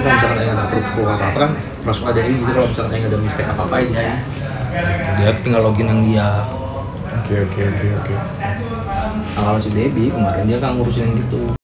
tapi kalau misalkan Aing ada perlu apa apa kan langsung ada ini. Jadi kalau misalkan Aing ada mistake apa apa ya, dia tinggal login yang dia. Oke oke oke oke. nah kalau si Debbie kemarin dia kan ngurusin yang gitu.